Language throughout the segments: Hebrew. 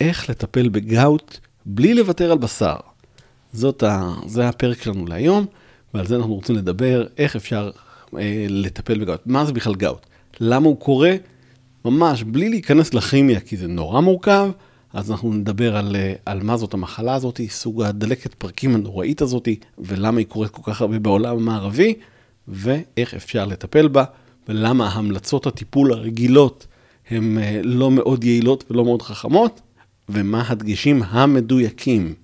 איך לטפל בגאוט בלי לוותר על בשר. זאת ה... זה הפרק שלנו להיום, ועל זה אנחנו רוצים לדבר, איך אפשר אה, לטפל בגאוט. מה זה בכלל גאוט? למה הוא קורה? ממש בלי להיכנס לכימיה, כי זה נורא מורכב, אז אנחנו נדבר על, אה, על מה זאת המחלה הזאת, סוג הדלקת פרקים הנוראית הזאת, ולמה היא קורית כל כך הרבה בעולם המערבי, ואיך אפשר לטפל בה, ולמה המלצות הטיפול הרגילות הן אה, לא מאוד יעילות ולא מאוד חכמות, ומה הדגשים המדויקים.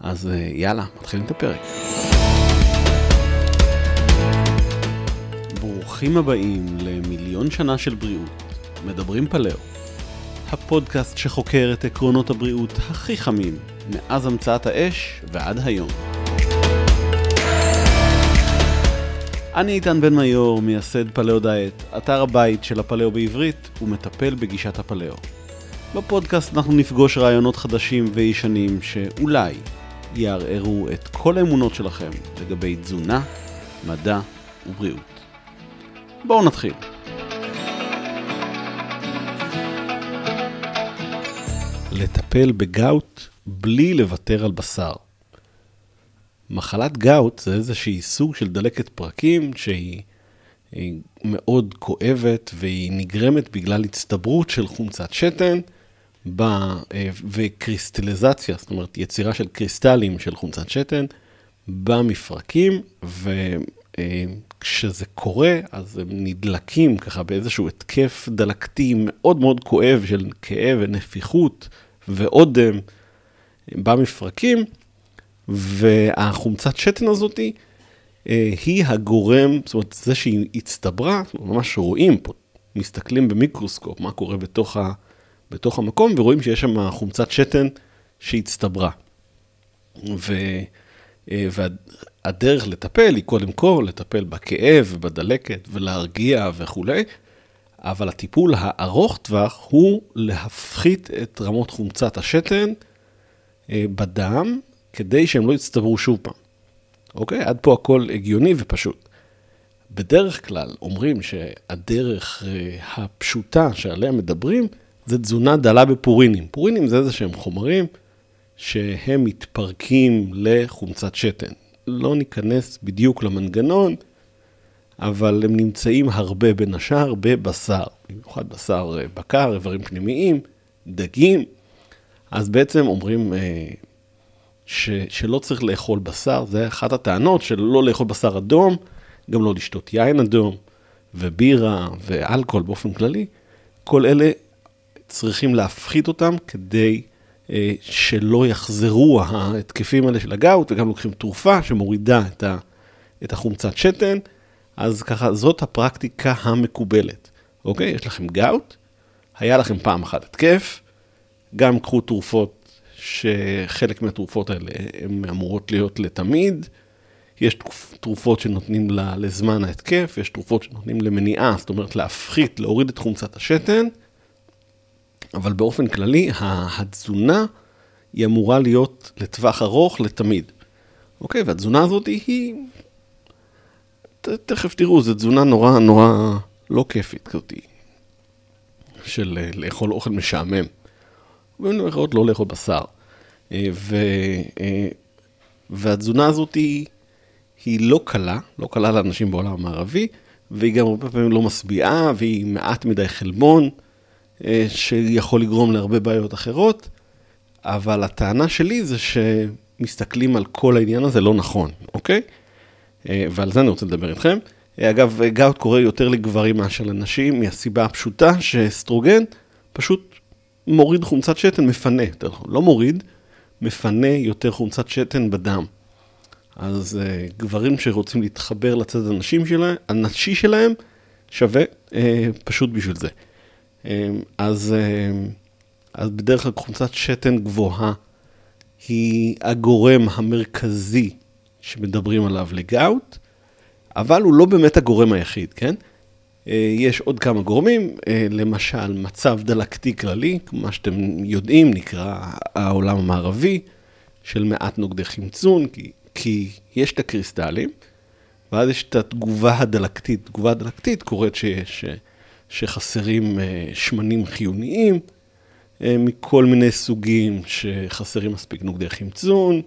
אז אה, יאללה, מתחילים את הפרק. ברוכים הבאים למיליון שנה של בריאות, מדברים פלאו. הפודקאסט שחוקר את עקרונות הבריאות הכי חמים, מאז המצאת האש ועד היום. אני איתן בן מיור, מייסד פלאו דיאט, אתר הבית של הפלאו בעברית, ומטפל בגישת הפלאו. בפודקאסט אנחנו נפגוש רעיונות חדשים וישנים שאולי יערערו את כל האמונות שלכם לגבי תזונה, מדע ובריאות. בואו נתחיל. לטפל בגאוט בלי לוותר על בשר. מחלת גאוט זה איזושהי סוג של דלקת פרקים שהיא מאוד כואבת והיא נגרמת בגלל הצטברות של חומצת שתן ב, וקריסטליזציה, זאת אומרת יצירה של קריסטלים של חומצת שתן במפרקים, וכשזה קורה אז הם נדלקים ככה באיזשהו התקף דלקתי מאוד מאוד כואב של כאב ונפיחות ואודם במפרקים. והחומצת שתן הזאתי אה, היא הגורם, זאת אומרת, זה שהיא הצטברה, ממש רואים פה, מסתכלים במיקרוסקופ מה קורה בתוך, ה, בתוך המקום, ורואים שיש שם חומצת שתן שהצטברה. ו, אה, והדרך לטפל היא קודם כל לטפל בכאב, בדלקת ולהרגיע וכולי, אבל הטיפול הארוך טווח הוא להפחית את רמות חומצת השתן אה, בדם כדי שהם לא יצטברו שוב פעם. אוקיי? עד פה הכל הגיוני ופשוט. בדרך כלל אומרים שהדרך אה, הפשוטה שעליה מדברים זה תזונה דלה בפורינים. פורינים זה איזה שהם חומרים שהם מתפרקים לחומצת שתן. לא ניכנס בדיוק למנגנון, אבל הם נמצאים הרבה בין השאר בבשר, במיוחד בשר אה, בקר, איברים פנימיים, דגים. אז בעצם אומרים אה, ש, שלא צריך לאכול בשר, זה אחת הטענות של לא לאכול בשר אדום, גם לא לשתות יין אדום, ובירה, ואלכוהול באופן כללי. כל אלה צריכים להפחית אותם כדי אה, שלא יחזרו ההתקפים האלה של הגאוט, וגם לוקחים תרופה שמורידה את, ה, את החומצת שתן, אז ככה, זאת הפרקטיקה המקובלת. אוקיי? יש לכם גאוט, היה לכם פעם אחת התקף, גם קחו תרופות שחלק מהתרופות האלה הן אמורות להיות לתמיד. יש תרופות שנותנים לזמן ההתקף, יש תרופות שנותנים למניעה, זאת אומרת להפחית, להוריד את חומצת השתן, אבל באופן כללי התזונה היא אמורה להיות לטווח ארוך לתמיד. אוקיי, והתזונה הזאת היא, תכף תראו, זו תזונה נורא נורא לא כיפית כזאת, של אה, לאכול אוכל משעמם. במיוחד לא לאכול בשר. אה, ו, אה, והתזונה הזאת היא, היא לא קלה, לא קלה לאנשים בעולם המערבי, והיא גם הרבה פעמים לא משביעה, והיא מעט מדי חלבון, שיכול לגרום להרבה בעיות אחרות, אבל הטענה שלי זה שמסתכלים על כל העניין הזה לא נכון, אוקיי? ועל זה אני רוצה לדבר איתכם. אגב, גאוט קורה יותר לגברים מאשר לנשים, מהסיבה הפשוטה שאסטרוגן פשוט מוריד חומצת שתן, מפנה, לא מוריד, מפנה יותר חומצת שתן בדם. אז uh, גברים שרוצים להתחבר לצד הנשים שלהם, הנשי שלהם, שווה uh, פשוט בשביל זה. Uh, אז, uh, אז בדרך כלל חומצת שתן גבוהה היא הגורם המרכזי שמדברים עליו לגאוט, אבל הוא לא באמת הגורם היחיד, כן? Uh, יש עוד כמה גורמים, uh, למשל מצב דלקתי כללי, כמו שאתם יודעים, נקרא העולם המערבי, של מעט נוגדי חמצון, כי, כי יש את הקריסטלים, ואז יש את התגובה הדלקתית. תגובה הדלקתית קורית שיש, שחסרים שמנים חיוניים, אה, מכל מיני סוגים, שחסרים מספיק נוגדי חמצון,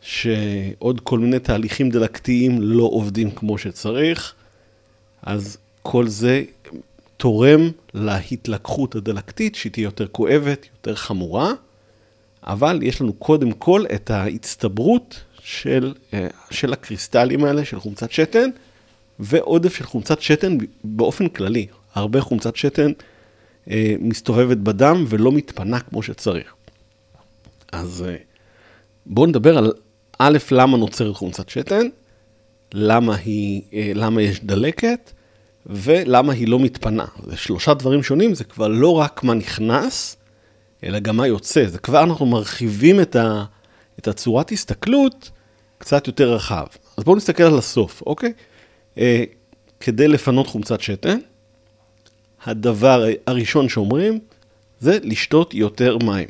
שעוד כל מיני תהליכים דלקתיים לא עובדים כמו שצריך, אז כל זה תורם להתלקחות הדלקתית, שהיא תהיה יותר כואבת, יותר חמורה, אבל יש לנו קודם כל את ההצטברות של, אה, של הקריסטלים האלה, של חומצת שתן, ועודף של חומצת שתן באופן כללי. הרבה חומצת שתן אה, מסתובבת בדם ולא מתפנה כמו שצריך. אז אה, בואו נדבר על א', למה נוצרת חומצת שתן, למה, היא, אה, למה יש דלקת, ולמה היא לא מתפנה. זה שלושה דברים שונים, זה כבר לא רק מה נכנס, אלא גם מה יוצא. זה כבר אנחנו מרחיבים את, ה, את הצורת הסתכלות קצת יותר רחב. אז בואו נסתכל על הסוף, אוקיי? אה, כדי לפנות חומצת שתן, הדבר הראשון שאומרים זה לשתות יותר מים.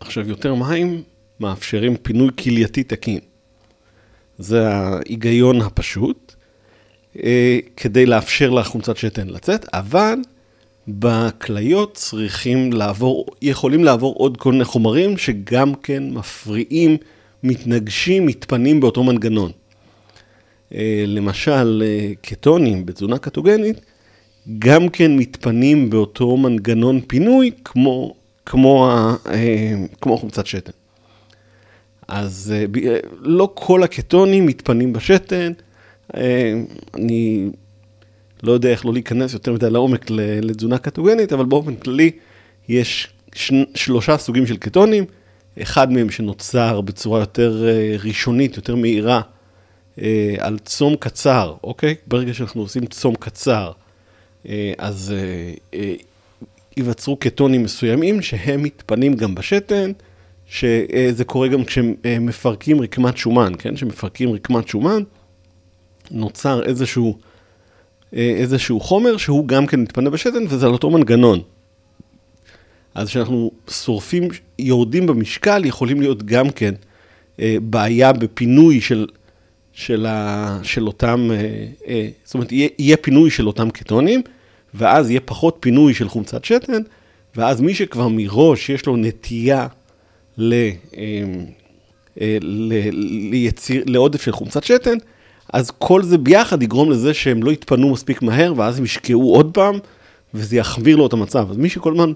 עכשיו, יותר מים מאפשרים פינוי כלייתי תקין. זה ההיגיון הפשוט, אה, כדי לאפשר לחומצת שתן לצאת, אבל בכליות צריכים לעבור, יכולים לעבור עוד כל מיני חומרים שגם כן מפריעים, מתנגשים, מתפנים באותו מנגנון. אה, למשל, אה, קטונים בתזונה קטוגנית, גם כן מתפנים באותו מנגנון פינוי כמו, כמו, כמו חומצת שתן. אז לא כל הקטונים מתפנים בשתן, אני לא יודע איך לא להיכנס יותר מדי לעומק לתזונה קטוגנית, אבל באופן כללי יש שלושה סוגים של קטונים, אחד מהם שנוצר בצורה יותר אה, ראשונית, יותר מהירה, אה, על צום קצר, אוקיי? ברגע שאנחנו עושים צום קצר, אה, אז ייווצרו קטונים מסוימים שהם מתפנים גם בשתן, שזה קורה גם כשמפרקים רקמת שומן, כן? כשמפרקים רקמת שומן, נוצר איזשהו, איזשהו חומר שהוא גם כן מתפנה בשתן, וזה על אותו מנגנון. אז כשאנחנו שורפים, יורדים במשקל, יכולים להיות גם כן אה, בעיה בפינוי של, של, ה, של אותם, אה, אה, זאת אומרת, יהיה, יהיה פינוי של אותם קטונים, ואז יהיה פחות פינוי של חומצת שתן, ואז מי שכבר מראש יש לו נטייה ל, ל, ליציר, לעודף של חומצת שתן, אז כל זה ביחד יגרום לזה שהם לא יתפנו מספיק מהר, ואז הם ישקעו עוד פעם, וזה יחמיר לו את המצב. אז מי שכל הזמן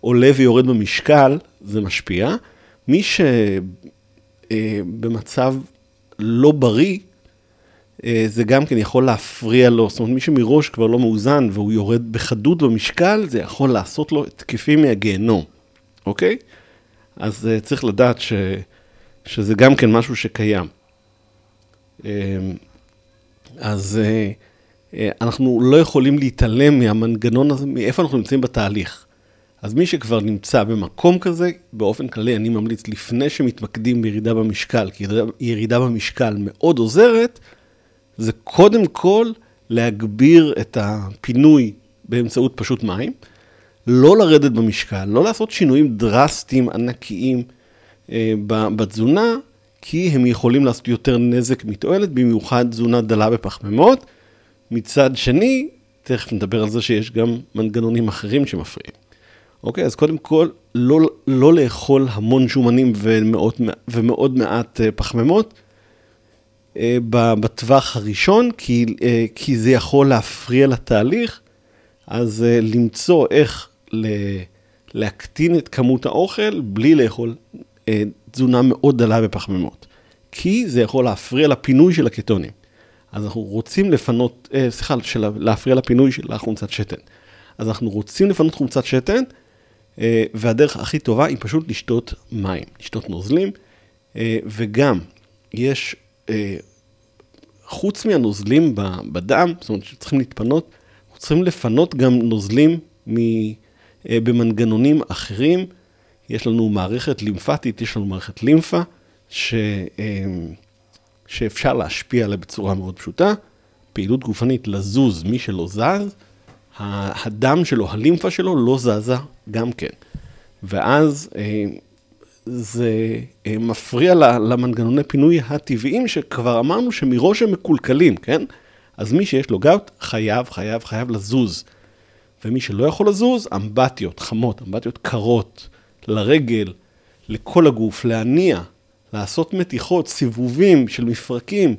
עולה ויורד במשקל, זה משפיע. מי שבמצב לא בריא, אה, זה גם כן יכול להפריע לו, זאת אומרת, מי שמראש כבר לא מאוזן והוא יורד בחדות במשקל, זה יכול לעשות לו התקפים מהגיהנום, אוקיי? אז אה, צריך לדעת ש, שזה גם כן משהו שקיים. אה, אז אנחנו לא יכולים להתעלם מהמנגנון הזה, מאיפה אנחנו נמצאים בתהליך. אז מי שכבר נמצא במקום כזה, באופן כללי אני ממליץ לפני שמתמקדים בירידה במשקל, כי ירידה במשקל מאוד עוזרת, זה קודם כל להגביר את הפינוי באמצעות פשוט מים, לא לרדת במשקל, לא לעשות שינויים דרסטיים ענקיים אה, בתזונה, כי הם יכולים לעשות יותר נזק מתועלת, במיוחד תזונה דלה בפחמימות. מצד שני, תכף נדבר על זה שיש גם מנגנונים אחרים שמפריעים. אוקיי? אז קודם כל, לא, לא לאכול המון שומנים ומאוד, ומאוד מעט אה, פחמימות אה, בטווח הראשון, כי, אה, כי זה יכול להפריע לתהליך, אז למצוא איך להקטין את כמות האוכל בלי לאכול תזונה מאוד דלה בפחמימות. כי זה יכול להפריע לפינוי של הקטונים. אז אנחנו רוצים לפנות, סליחה, להפריע לפינוי של החומצת שתן. אז אנחנו רוצים לפנות חומצת שתן, והדרך הכי טובה היא פשוט לשתות מים, לשתות נוזלים, אה, וגם יש, אה, חוץ מהנוזלים בדם, זאת אומרת שצריכים להתפנות, צריכים לפנות גם נוזלים במנגנונים אחרים. יש לנו מערכת לימפטית, יש לנו מערכת לימפה, ש, שאפשר להשפיע עליה בצורה מאוד פשוטה. פעילות גופנית, לזוז, מי שלא זז, הדם שלו, הלימפה שלו לא זזה גם כן. ואז אה, זה אה, מפריע למנגנוני פינוי הטבעיים, שכבר אמרנו שמראש הם מקולקלים, כן? אז מי שיש לו גאוט חייב, חייב, חייב לזוז. ומי שלא יכול לזוז, אמבטיות חמות, אמבטיות קרות, לרגל, לכל הגוף, להניע, לעשות מתיחות, סיבובים של מפרקים.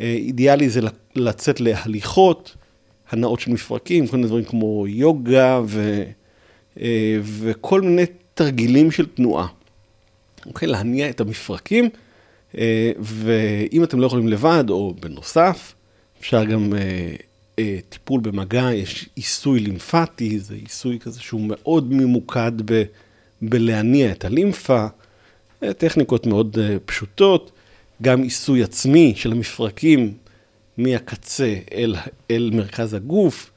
אה, אידיאלי זה לצאת להליכות, הנאות של מפרקים, כל מיני דברים כמו יוגה ו, אה, וכל מיני תרגילים של תנועה. אוקיי, להניע את המפרקים, אה, ואם אתם לא יכולים לבד או בנוסף, אפשר גם טיפול במגע, יש עיסוי לימפטי, זה עיסוי כזה שהוא מאוד ממוקד ב, בלהניע את הלימפה, טכניקות מאוד פשוטות. גם עיסוי עצמי של המפרקים מהקצה אל, אל מרכז הגוף,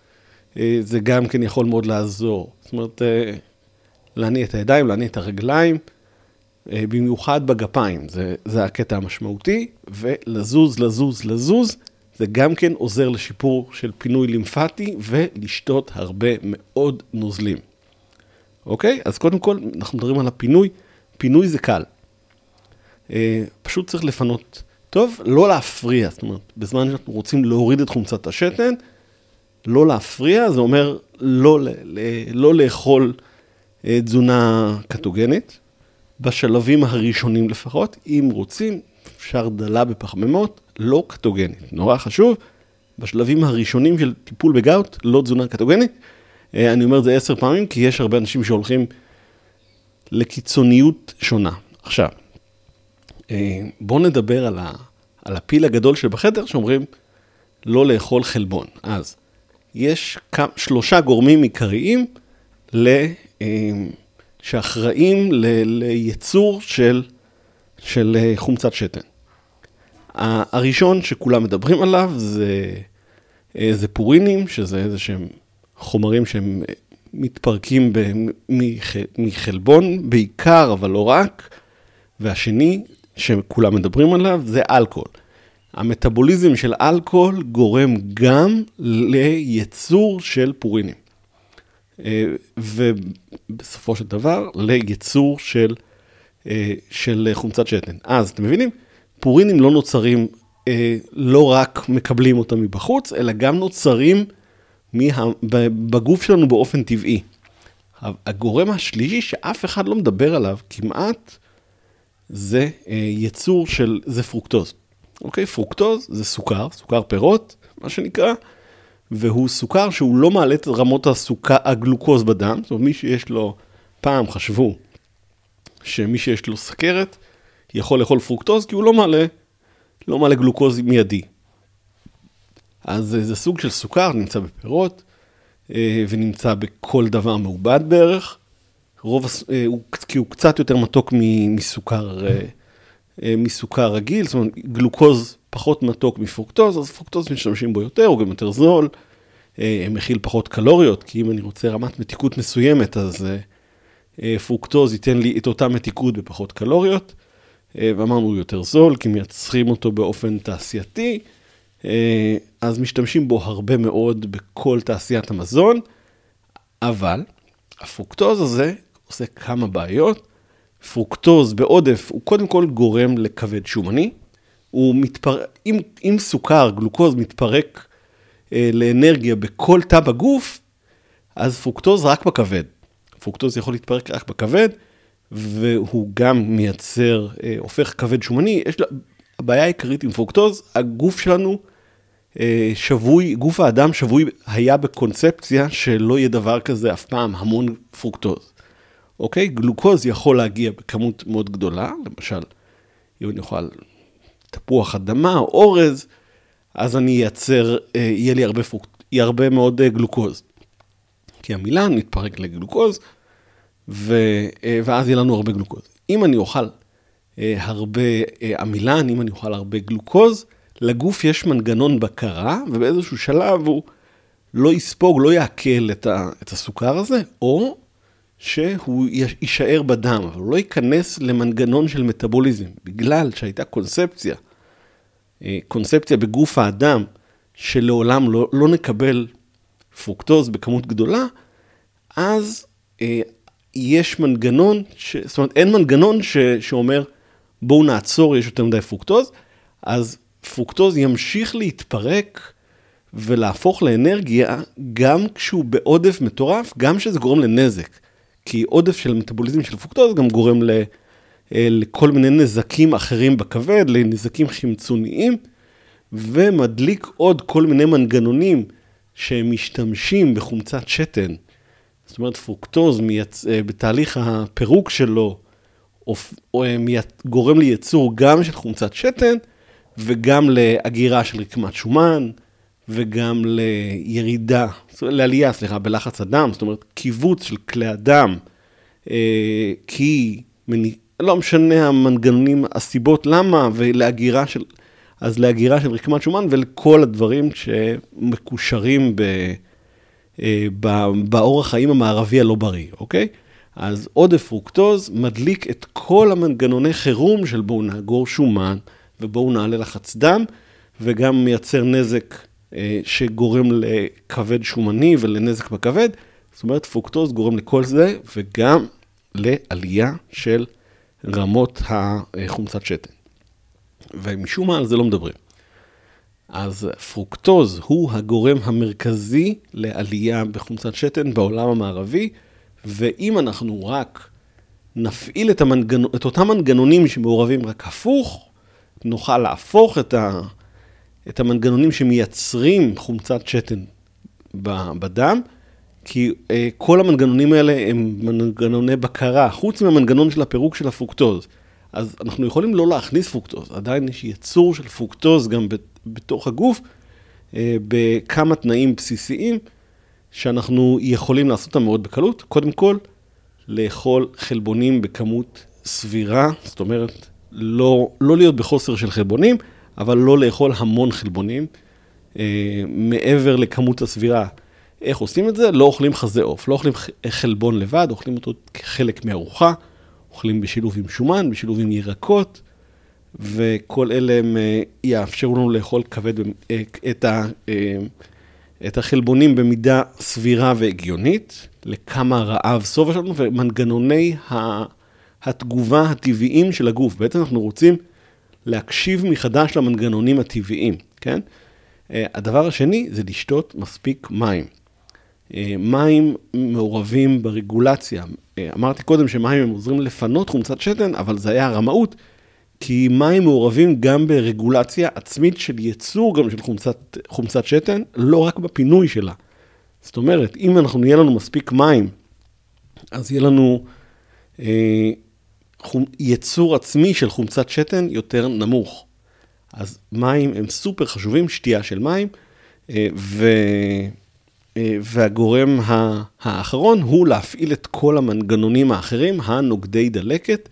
אה, זה גם כן יכול מאוד לעזור. זאת אומרת, אה, להניע את הידיים, להניע את הרגליים, אה, במיוחד בגפיים, זה, זה הקטע המשמעותי, ולזוז, לזוז, לזוז, זה גם כן עוזר לשיפור של פינוי לימפטי ולשתות הרבה מאוד נוזלים. אוקיי? אז קודם כל, אנחנו מדברים על הפינוי. פינוי זה קל. פשוט צריך לפנות טוב, לא להפריע, זאת אומרת, בזמן שאנחנו רוצים להוריד את חומצת השתן, לא להפריע, זה אומר לא, לא לאכול אה, תזונה קטוגנית, בשלבים הראשונים לפחות, אם רוצים, אפשר דלה בפחמימות, לא קטוגנית. נורא חשוב, בשלבים הראשונים של טיפול בגאוט, לא תזונה קטוגנית. אה, אני אומר את זה עשר פעמים, כי יש הרבה אנשים שהולכים לקיצוניות שונה. עכשיו, בואו נדבר על, ה, על הפיל הגדול שבחדר שאומרים לא לאכול חלבון. אז יש כמה, שלושה גורמים עיקריים ל, אה, שאחראים ל, לייצור של, של אה, חומצת שתן. הראשון שכולם מדברים עליו זה, זה פורינים, שזה איזה שהם חומרים שהם מתפרקים ב, מחלבון בעיקר, אבל לא רק. והשני שכולם מדברים עליו, זה אלכוהול. המטאבוליזם של אלכוהול גורם גם לייצור של פורינים. אה, ובסופו של דבר, לייצור של, אה, של חומצת שתן. אז אתם מבינים? פורינים לא נוצרים, אה, לא רק מקבלים אותם מבחוץ, אלא גם נוצרים מה, בגוף שלנו באופן טבעי. הגורם השלישי שאף אחד לא מדבר עליו כמעט, זה אה, יצור של, זה פרוקטוז. אוקיי? פרוקטוז זה סוכר, סוכר פירות, מה שנקרא, והוא סוכר שהוא לא מעלה את רמות הסוכר, הגלוקוז בדם, זאת אומרת, מי שיש לו, פעם חשבו שמי שיש לו סכרת יכול לאכול פרוקטוז, כי הוא לא מעלה, לא מעלה גלוקוז מיידי. אז אה, זה סוג של סוכר, נמצא בפירות, אה, ונמצא בכל דבר מעובד בערך. רוב, אה, כי הוא קצת יותר מתוק מסוכר, אה, אה, מסוכר רגיל, זאת אומרת, גלוקוז פחות מתוק מפרוקטוז, אז פרוקטוז משתמשים בו יותר, הוא גם יותר זול, מכיל פחות קלוריות, כי אם אני רוצה רמת מתיקות מסוימת, אז פרוקטוז ייתן לי את אותה מתיקות בפחות קלוריות, ואמרנו הוא יותר זול, כי מייצרים אותו באופן תעשייתי, אז משתמשים בו הרבה מאוד בכל תעשיית המזון, אבל הפרוקטוז הזה עושה כמה בעיות. פרוקטוז בעודף הוא קודם כל גורם לכבד שומני. הוא מתפר... אם, אם סוכר, גלוקוז, מתפרק אה, לאנרגיה בכל תא בגוף, אז פרוקטוז רק בכבד. פרוקטוז יכול להתפרק רק בכבד, והוא גם מייצר, אה, הופך כבד שומני. יש לה... הבעיה העיקרית עם פרוקטוז, הגוף שלנו אה, שבוי, גוף האדם שבוי היה בקונספציה שלא יהיה דבר כזה אף פעם, המון פרוקטוז. אוקיי? גלוקוז יכול להגיע בכמות מאוד גדולה, למשל, אם אני אוכל תפוח אדמה או אורז, אז אני אייצר, אה, יהיה לי הרבה, פרוק, יהיה הרבה מאוד אה, גלוקוז. כי המילן מתפרק לגלוקוז, ו, אה, ואז יהיה לנו הרבה גלוקוז. אם אני אוכל הרבה עמילן, אם אני אוכל הרבה גלוקוז, לגוף יש מנגנון בקרה, ובאיזשהו שלב הוא לא יספוג, לא יעכל את, את הסוכר הזה, או שהוא יישאר בדם, אבל הוא לא ייכנס למנגנון של מטאבוליזם, בגלל שהייתה קונספציה, אה, קונספציה בגוף האדם, שלעולם לא, לא נקבל פרוקטוז בכמות גדולה, אז אה, יש מנגנון, ש, זאת אומרת, אין מנגנון ש, שאומר, בואו נעצור, יש יותר מדי פרוקטוז, אז פרוקטוז ימשיך להתפרק ולהפוך לאנרגיה גם כשהוא בעודף מטורף, גם כשזה גורם לנזק. כי עודף של מטאבוליזם של פרוקטוז גם גורם ל, אה, לכל מיני נזקים אחרים בכבד, לנזקים חמצוניים, ומדליק עוד כל מיני מנגנונים שמשתמשים בחומצת שתן. זאת אומרת, פרוקטוז מייצ... אה, בתהליך הפירוק שלו, או, או, אה, גורם לייצור גם של חומצת שתן, וגם לאגירה של רקמת שומן, וגם לירידה, לעלייה, סליחה, בלחץ הדם, זאת אומרת, קיבוץ של כלי הדם, אה, כי, לא משנה המנגנונים, הסיבות למה, ולהגירה של, אז להגירה של רקמת שומן ולכל הדברים שמקושרים ב, אה, ב, באורח חיים המערבי הלא בריא, אוקיי? אז עודף פרוקטוז מדליק את כל המנגנוני חירום של בואו נאגור שומן ובואו נעלה לחץ דם, וגם מייצר נזק שגורם לכבד שומני ולנזק בכבד. זאת אומרת, פרוקטוז גורם לכל זה, וגם לעלייה של רמות החומצת שתן. ומשום מה על זה לא מדברים. אז פרוקטוז הוא הגורם המרכזי לעלייה בחומצת שתן בעולם המערבי, ואם אנחנו רק נפעיל את, המנגנ... את אותם מנגנונים שמעורבים רק הפוך, נוכל להפוך את, ה... את המנגנונים שמייצרים חומצת שתן בדם, כי אה, כל המנגנונים האלה הם מנגנוני בקרה, חוץ מהמנגנון של הפירוק של הפרוקטוז. אז אנחנו יכולים לא להכניס פרוקטוז, עדיין יש ייצור של פרוקטוז גם בתוך הגוף, אה, בכמה תנאים בסיסיים, שאנחנו יכולים לעשות אותם מאוד בקלות. קודם כל, לאכול חלבונים בכמות סבירה, זאת אומרת, לא, לא להיות בחוסר של חלבונים, אבל לא לאכול המון חלבונים, אה, מעבר לכמות הסבירה. איך עושים את זה? לא אוכלים חזה עוף, לא אוכלים חלבון לבד, אוכלים אותו כחלק מארוחה, אוכלים בשילוב עם שומן, בשילוב עם ירקות, וכל אלה הם אה, יאפשרו לנו לאכול כבד אה, את, ה, אה, את החלבונים במידה סבירה והגיונית, לכמה רעב סובה שלנו ומנגנוני התגובה הטבעיים של הגוף. בעצם אנחנו רוצים להקשיב מחדש למנגנונים הטבעיים, כן? הדבר השני זה לשתות מספיק מים. מים מעורבים ברגולציה. אמרתי קודם שמים הם עוזרים לפנות חומצת שתן, אבל זה היה רמאות, כי מים מעורבים גם ברגולציה עצמית של ייצור גם של חומצת, חומצת שתן, לא רק בפינוי שלה. זאת אומרת, אם אנחנו נהיה לנו מספיק מים, אז יהיה לנו אה, חומ, ייצור עצמי של חומצת שתן יותר נמוך. אז מים הם סופר חשובים, שתייה של מים, אה, ו... אה, והגורם האחרון הוא להפעיל את כל המנגנונים האחרים, הנוגדי דלקת,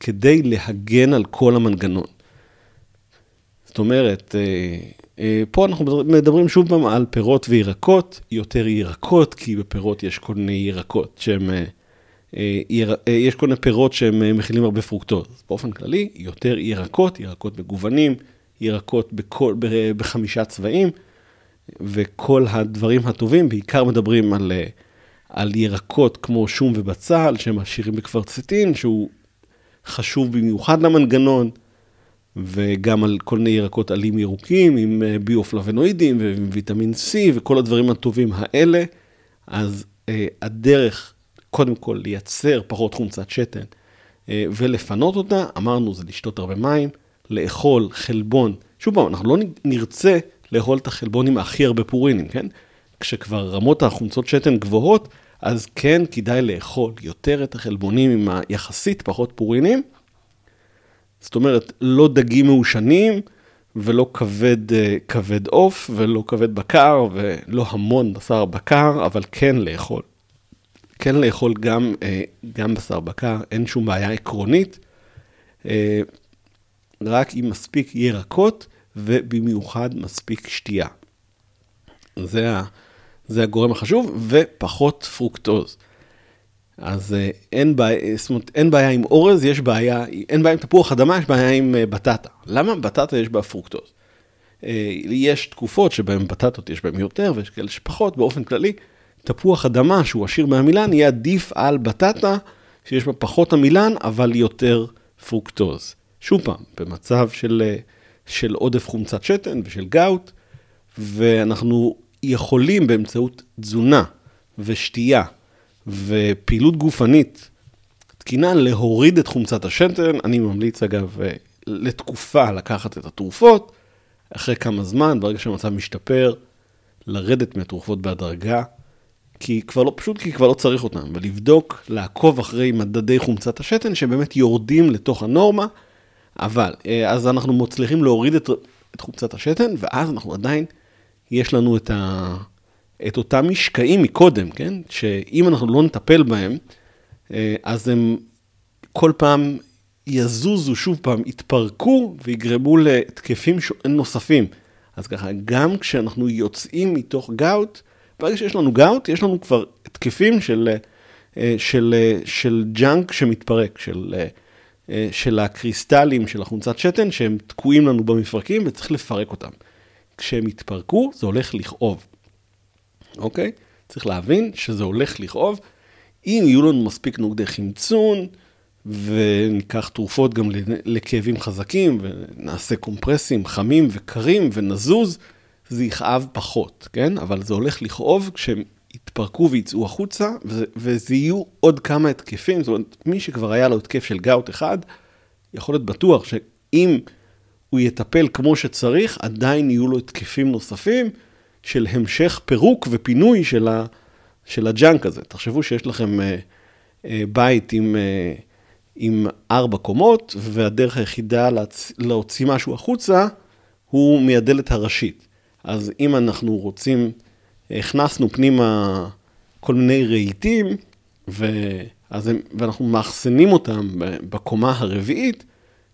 כדי להגן על כל המנגנון. זאת אומרת, אה, פה אנחנו מדברים שוב פעם על פירות וירקות, יותר ירקות, כי בפירות יש כל מיני ירקות שהם, יש כל מיני פירות שהם מכילים הרבה פרוקטוז. באופן כללי, יותר ירקות, ירקות מגוונים, ירקות בכל, בחמישה צבעים. וכל הדברים הטובים, בעיקר מדברים על, אה, על ירקות כמו שום ובצל, שהם עשירים בקוורצטין, שהוא חשוב במיוחד למנגנון, וגם על כל מיני ירקות עלים ירוקים עם אה, ביופלבנואידים ועם ויטמין C וכל הדברים הטובים האלה. אז אה, הדרך, קודם כל, לייצר פחות חומצת שתן אה, ולפנות אותה, אמרנו, זה לשתות הרבה מים, לאכול חלבון. שוב פעם, אנחנו לא נרצה לאכול את החלבונים הכי הרבה פורינים, כן? כשכבר רמות החומצות שתן גבוהות, אז כן כדאי לאכול יותר את החלבונים עם היחסית פחות פורינים. זאת אומרת, לא דגים מעושנים ולא כבד, אה, כבד עוף ולא כבד בקר ולא המון בשר בקר, אבל כן לאכול. כן לאכול גם, אה, גם בשר בקר, אין שום בעיה עקרונית. אה, רק אם מספיק ירקות ובמיוחד מספיק שתייה. זה, ה, זה הגורם החשוב, ופחות פרוקטוז. אז אה, אין בעיה, זאת אומרת, אין בעיה עם אורז, יש בעיה, אין בעיה עם תפוח אדמה, יש בעיה עם בטטה. למה? בטטה יש בה פרוקטוז. יש תקופות שבהן בטטות יש בהן יותר, ויש כאלה שפחות, באופן כללי, תפוח אדמה שהוא עשיר בעמילן, יהיה עדיף על בטטה שיש בה פחות עמילן, אבל יותר פרוקטוז. שוב פעם, במצב של של עודף חומצת שתן ושל גאוט, ואנחנו יכולים באמצעות תזונה ושתייה ופעילות גופנית תקינה להוריד את חומצת השתן. אני ממליץ אגב לתקופה לקחת את התרופות, אחרי כמה זמן, ברגע שהמצב משתפר, לרדת מהתרופות בהדרגה, כי כבר לא, פשוט כי כבר לא צריך אותם, ולבדוק, לעקוב אחרי מדדי חומצת השתן שבאמת יורדים לתוך הנורמה, אבל אה, אז אנחנו מצליחים להוריד את, את חומצת השתן, ואז אנחנו עדיין, יש לנו את, ה, את אותם משקעים מקודם, כן? שאם אנחנו לא נטפל בהם, אה, אז הם כל פעם יזוזו שוב פעם, יתפרקו ויגרמו להתקפים נוספים. אז ככה, גם כשאנחנו יוצאים מתוך גאוט, ברגע שיש לנו גאוט, יש לנו כבר התקפים של, אה, של, אה, של junk שמתפרק, של, אה, של הקריסטלים, של החומצת שתן, שהם תקועים לנו במפרקים וצריך לפרק אותם. כשהם יתפרקו, זה הולך לכאוב, אוקיי? צריך להבין שזה הולך לכאוב. אם יהיו לנו מספיק נוגדי חמצון, וניקח תרופות גם לכאבים חזקים, ונעשה קומפרסים חמים וקרים ונזוז, זה יכאב פחות, כן? אבל זה הולך לכאוב כשהם יתפרקו ויצאו החוצה, וזה יהיו עוד כמה התקפים, זאת אומרת, מי שכבר היה לו התקף של גאוט אחד, יכול להיות בטוח שאם הוא יטפל כמו שצריך, עדיין יהיו לו התקפים נוספים של המשך פירוק ופינוי של, ה, של הג'אנק הזה. תחשבו שיש לכם אה, אה, בית עם... אה, עם ארבע קומות, והדרך היחידה. להוציא משהו החוצה הוא מהדלת הראשית. אז אם אנחנו רוצים, הכנסנו פנימה כל מיני רהיטים, הם, ואנחנו מאחסנים אותם בקומה הרביעית,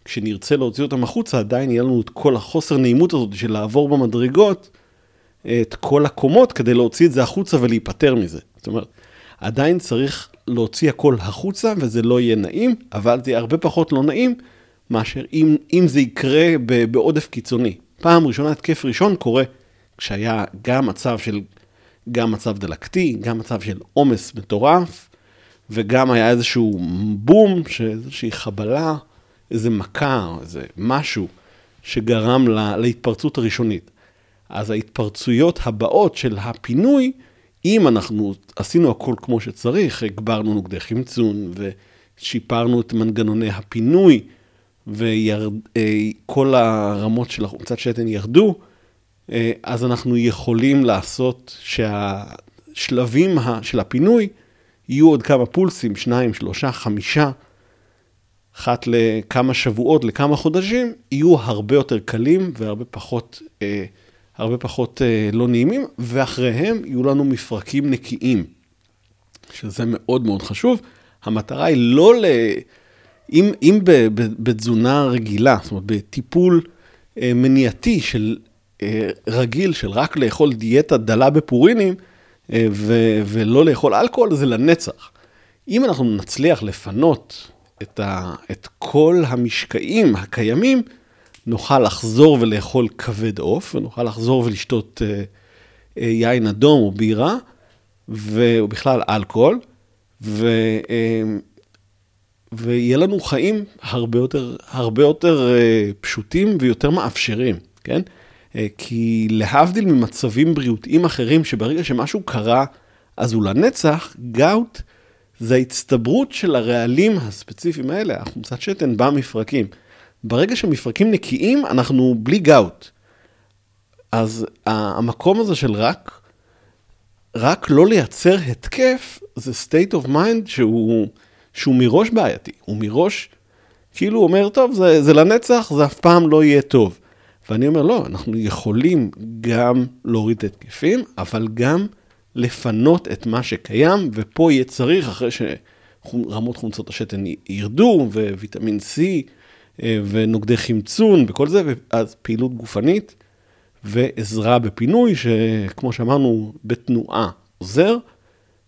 כשנרצה להוציא אותם החוצה, עדיין יהיה לנו את כל החוסר נעימות הזאת של לעבור במדרגות, את כל הקומות כדי להוציא את זה החוצה ולהיפטר מזה. זאת אומרת, עדיין צריך להוציא הכל החוצה וזה לא יהיה נעים, אבל זה יהיה הרבה פחות לא נעים מאשר אם, אם זה יקרה בעודף קיצוני. פעם ראשונה, התקף ראשון קורה כשהיה גם מצב של, גם מצב דלקתי, גם מצב של עומס מטורף, וגם היה איזשהו בום, איזושהי חבלה, איזה מכה, איזה משהו שגרם לה, להתפרצות הראשונית. אז ההתפרצויות הבאות של הפינוי, אם אנחנו עשינו הכל כמו שצריך, הגברנו נוגדי ושיפרנו את מנגנוני הפינוי, וכל אה, הרמות של החומצת שתן ירדו, אז אנחנו יכולים לעשות שהשלבים של הפינוי יהיו עוד כמה פולסים, שניים, שלושה, חמישה, אחת לכמה שבועות, לכמה חודשים, יהיו הרבה יותר קלים והרבה פחות... אה, הרבה פחות אה, לא נעימים, ואחריהם יהיו לנו מפרקים נקיים, שזה מאוד מאוד חשוב. המטרה היא לא ל... אם, אם בתזונה רגילה, זאת אומרת, בטיפול אה, מניעתי של אה, רגיל, של רק לאכול דיאטה דלה בפורינים, אה, ו, ולא לאכול אלכוהול, זה לנצח. אם אנחנו נצליח לפנות את, ה, את כל המשקעים הקיימים, נוכל לחזור ולאכול כבד עוף, ונוכל לחזור ולשתות אה, אה, יין אדום או בירה, ובכלל אלכוהול, ו, אה, ויהיה לנו חיים הרבה יותר, הרבה יותר אה, פשוטים ויותר מאפשרים, כן? אה, כי להבדיל ממצבים בריאותיים אחרים, שברגע שמשהו קרה, אז הוא לנצח, גאוט זה ההצטברות של הרעלים הספציפיים האלה, החומצת שתן במפרקים. ברגע שמפרקים נקיים, אנחנו בלי גאוט. אז המקום הזה של רק, רק לא לייצר התקף, זה state of mind שהוא, שהוא מראש בעייתי. הוא מראש, כאילו אומר, טוב, זה, זה לנצח, זה אף פעם לא יהיה טוב. ואני אומר, לא, אנחנו יכולים גם להוריד את התקפים, אבל גם לפנות את מה שקיים, ופה יהיה צריך, אחרי שרמות חומצות השתן ירדו, וויטמין C, אה, ונוגדי חמצון וכל זה, ואז פעילות גופנית ועזרה בפינוי, שכמו שאמרנו, בתנועה עוזר,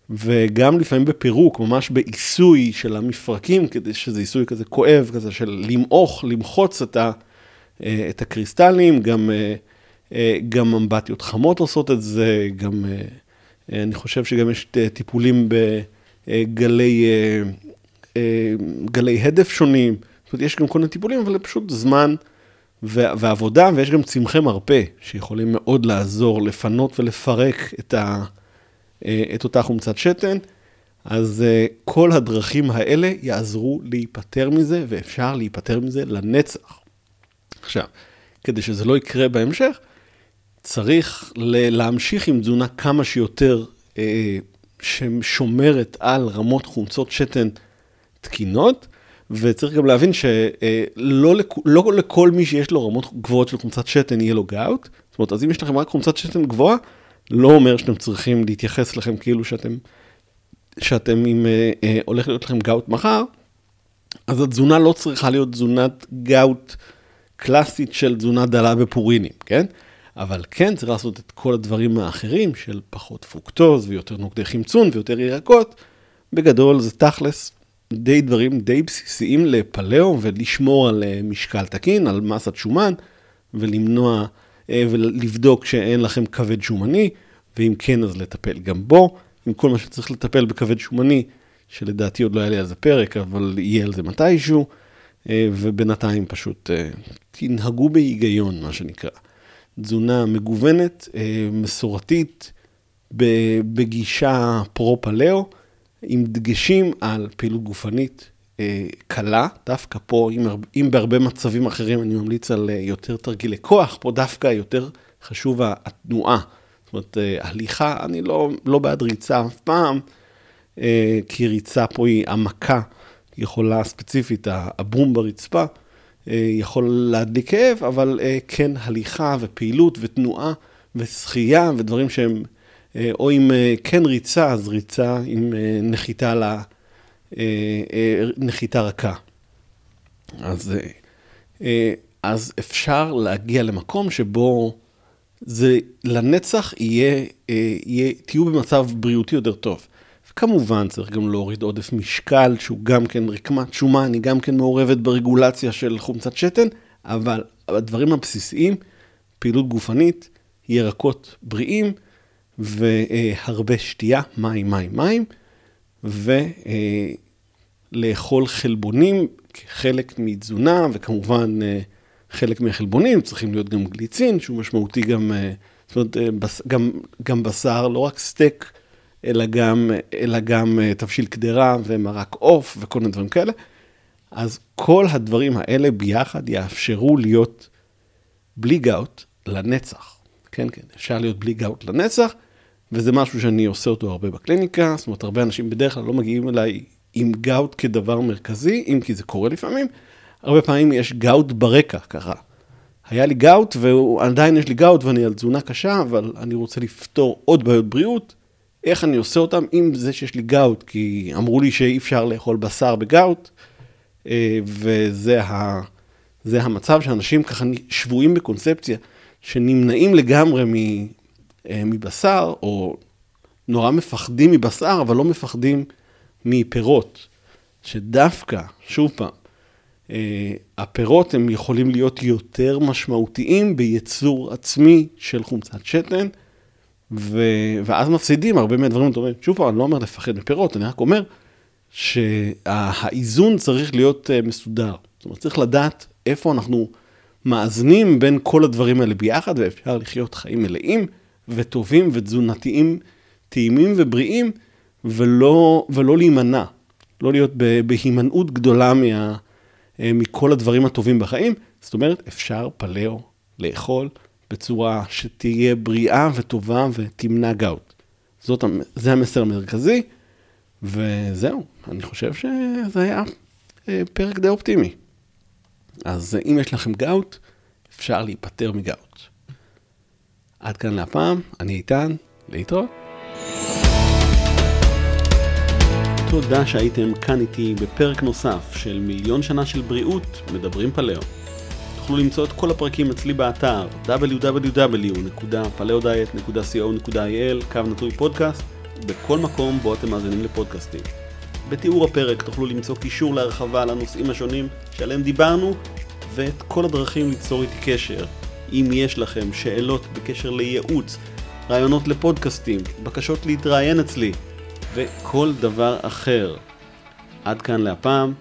וגם לפעמים בפירוק, ממש בעיסוי של המפרקים, כדי שזה עיסוי כזה כואב, כזה של למעוך, למחוץ את, ה, את הקריסטלים, גם, אה, גם אמבטיות חמות עושות את זה, גם אני חושב שגם יש טיפולים בגלי גלי הדף שונים. זאת אומרת, יש גם כל מיני טיפולים, אבל זה פשוט זמן ועבודה, ויש גם צמחי מרפא, שיכולים מאוד לעזור לפנות ולפרק את, ה, את אותה חומצת שתן. אז כל הדרכים האלה יעזרו להיפטר מזה, ואפשר להיפטר מזה לנצח. עכשיו, כדי שזה לא יקרה בהמשך, צריך להמשיך עם תזונה כמה שיותר אה, ששומרת על רמות חומצות שתן תקינות, וצריך גם להבין שלא לכ, לא לכל מי שיש לו רמות גבוהות של חומצת שתן יהיה לו גאוט. זאת אומרת, אז אם יש לכם רק חומצת שתן גבוהה, לא אומר שאתם צריכים להתייחס לכם כאילו שאתם, שאתם עם, אה, אה, הולך להיות לכם גאוט מחר, אז התזונה לא צריכה להיות תזונת גאוט קלאסית של תזונה דלה בפורינים, כן? אבל כן צריך לעשות את כל הדברים האחרים של פחות פרוקטוז ויותר נוגדי חמצון ויותר ירקות. בגדול זה תכלס די דברים די בסיסיים לפליאו ולשמור על אה, משקל תקין, על מסת שומן ולמנוע אה, ולבדוק שאין לכם כבד שומני, ואם כן אז לטפל גם בו, עם כל מה שצריך לטפל בכבד שומני, שלדעתי עוד לא היה לי על זה פרק, אבל יהיה על זה מתישהו, ובינתיים פשוט תנהגו בהיגיון, מה שנקרא. תזונה מגוונת, אה, מסורתית, בגישה פרו-פלאו, עם דגשים על פעילות גופנית אה, קלה, דווקא פה, אם, אם בהרבה מצבים אחרים אני ממליץ על אה, יותר תרגילי כוח, פה דווקא יותר חשוב התנועה. זאת אומרת, הליכה, אני לא, לא בעד ריצה אף פעם, כי ריצה פה היא המכה, יכולה ספציפית, הבום ברצפה, אה, יכול להדליק כאב, אבל אה, כן הליכה ופעילות ותנועה ושחייה ודברים שהם, אה, או אם כן ריצה, אז ריצה עם נחיתה, לה, נחיתה רכה. אז, אז אפשר להגיע למקום שבו זה לנצח יהיה, יהיה, תהיו במצב בריאותי יותר טוב. וכמובן צריך גם להוריד עודף משקל, שהוא גם כן רקמת שומן, היא גם כן מעורבת ברגולציה של חומצת שתן, אבל הדברים הבסיסיים, פעילות גופנית, ירקות בריאים והרבה שתייה, מים, מים, מים, ולאכול חלבונים כחלק מתזונה, וכמובן חלק מהחלבונים צריכים להיות גם גליצין, שהוא משמעותי גם, זאת אומרת, גם, גם בשר, לא רק סטייק. אלא גם, אלא גם אה, תבשיל קדרה ומרק עוף וכל מיני דברים כאלה. אז כל הדברים האלה ביחד יאפשרו להיות בלי גאוט לנצח. כן, כן, אפשר להיות בלי גאוט לנצח, וזה משהו שאני עושה אותו הרבה בקליניקה, זאת אומרת, הרבה אנשים בדרך כלל לא מגיעים אליי עם גאוט כדבר מרכזי, אם כי זה קורה לפעמים. הרבה פעמים יש גאוט ברקע, ככה. היה לי גאוט ועדיין יש לי גאוט ואני על תזונה קשה, אבל אני רוצה לפתור עוד בעיות בריאות, איך אני עושה אותם עם זה שיש לי גאוט, כי אמרו לי שאי אפשר לאכול בשר בגאוט, אה, וזה ה, זה המצב שאנשים ככה שבויים בקונספציה, שנמנעים לגמרי אה, מבשר, או נורא מפחדים מבשר, אבל לא מפחדים מפירות, שדווקא, שוב פעם, אה, הפירות הם יכולים להיות יותר משמעותיים בייצור עצמי של חומצת שתן, ו... ואז מפסידים הרבה מהדברים הטובים. שוב פעם, אני לא אומר לפחד מפירות, אני רק אומר שהאיזון צריך להיות אה, מסודר. זאת אומרת, צריך לדעת איפה אנחנו מאזנים בין כל הדברים האלה ביחד, ואפשר לחיות חיים מלאים וטובים ותזונתיים, טעימים ובריאים, ולא, ולא להימנע. לא להיות בהימנעות גדולה מה, אה, מכל הדברים הטובים בחיים. זאת אומרת, אפשר פלאו לאכול בצורה שתהיה בריאה וטובה ותמנע גאוט. זאת, זה המסר המרכזי, וזהו, אני חושב שזה היה אה, פרק די אופטימי. אז אם יש לכם גאוט, אפשר להיפטר מגאוט. עד כאן להפעם, אני איתן, להתראות. תודה שהייתם כאן איתי בפרק נוסף של מיליון שנה של בריאות, מדברים פלאו. תוכלו למצוא את כל הפרקים אצלי באתר www.paleodiet.co.il קו נטוי פודקאסט בכל מקום בו אתם מאזינים לפודקאסטים. בתיאור הפרק תוכלו למצוא קישור להרחבה על הנושאים השונים שעליהם דיברנו ואת כל הדרכים ליצור איתי קשר. אם יש לכם שאלות בקשר לייעוץ, רעיונות לפודקאסטים, בקשות להתראיין אצלי וכל דבר אחר. עד כאן להפעם,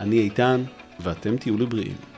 אני איתן ואתם תהיו לבריאים.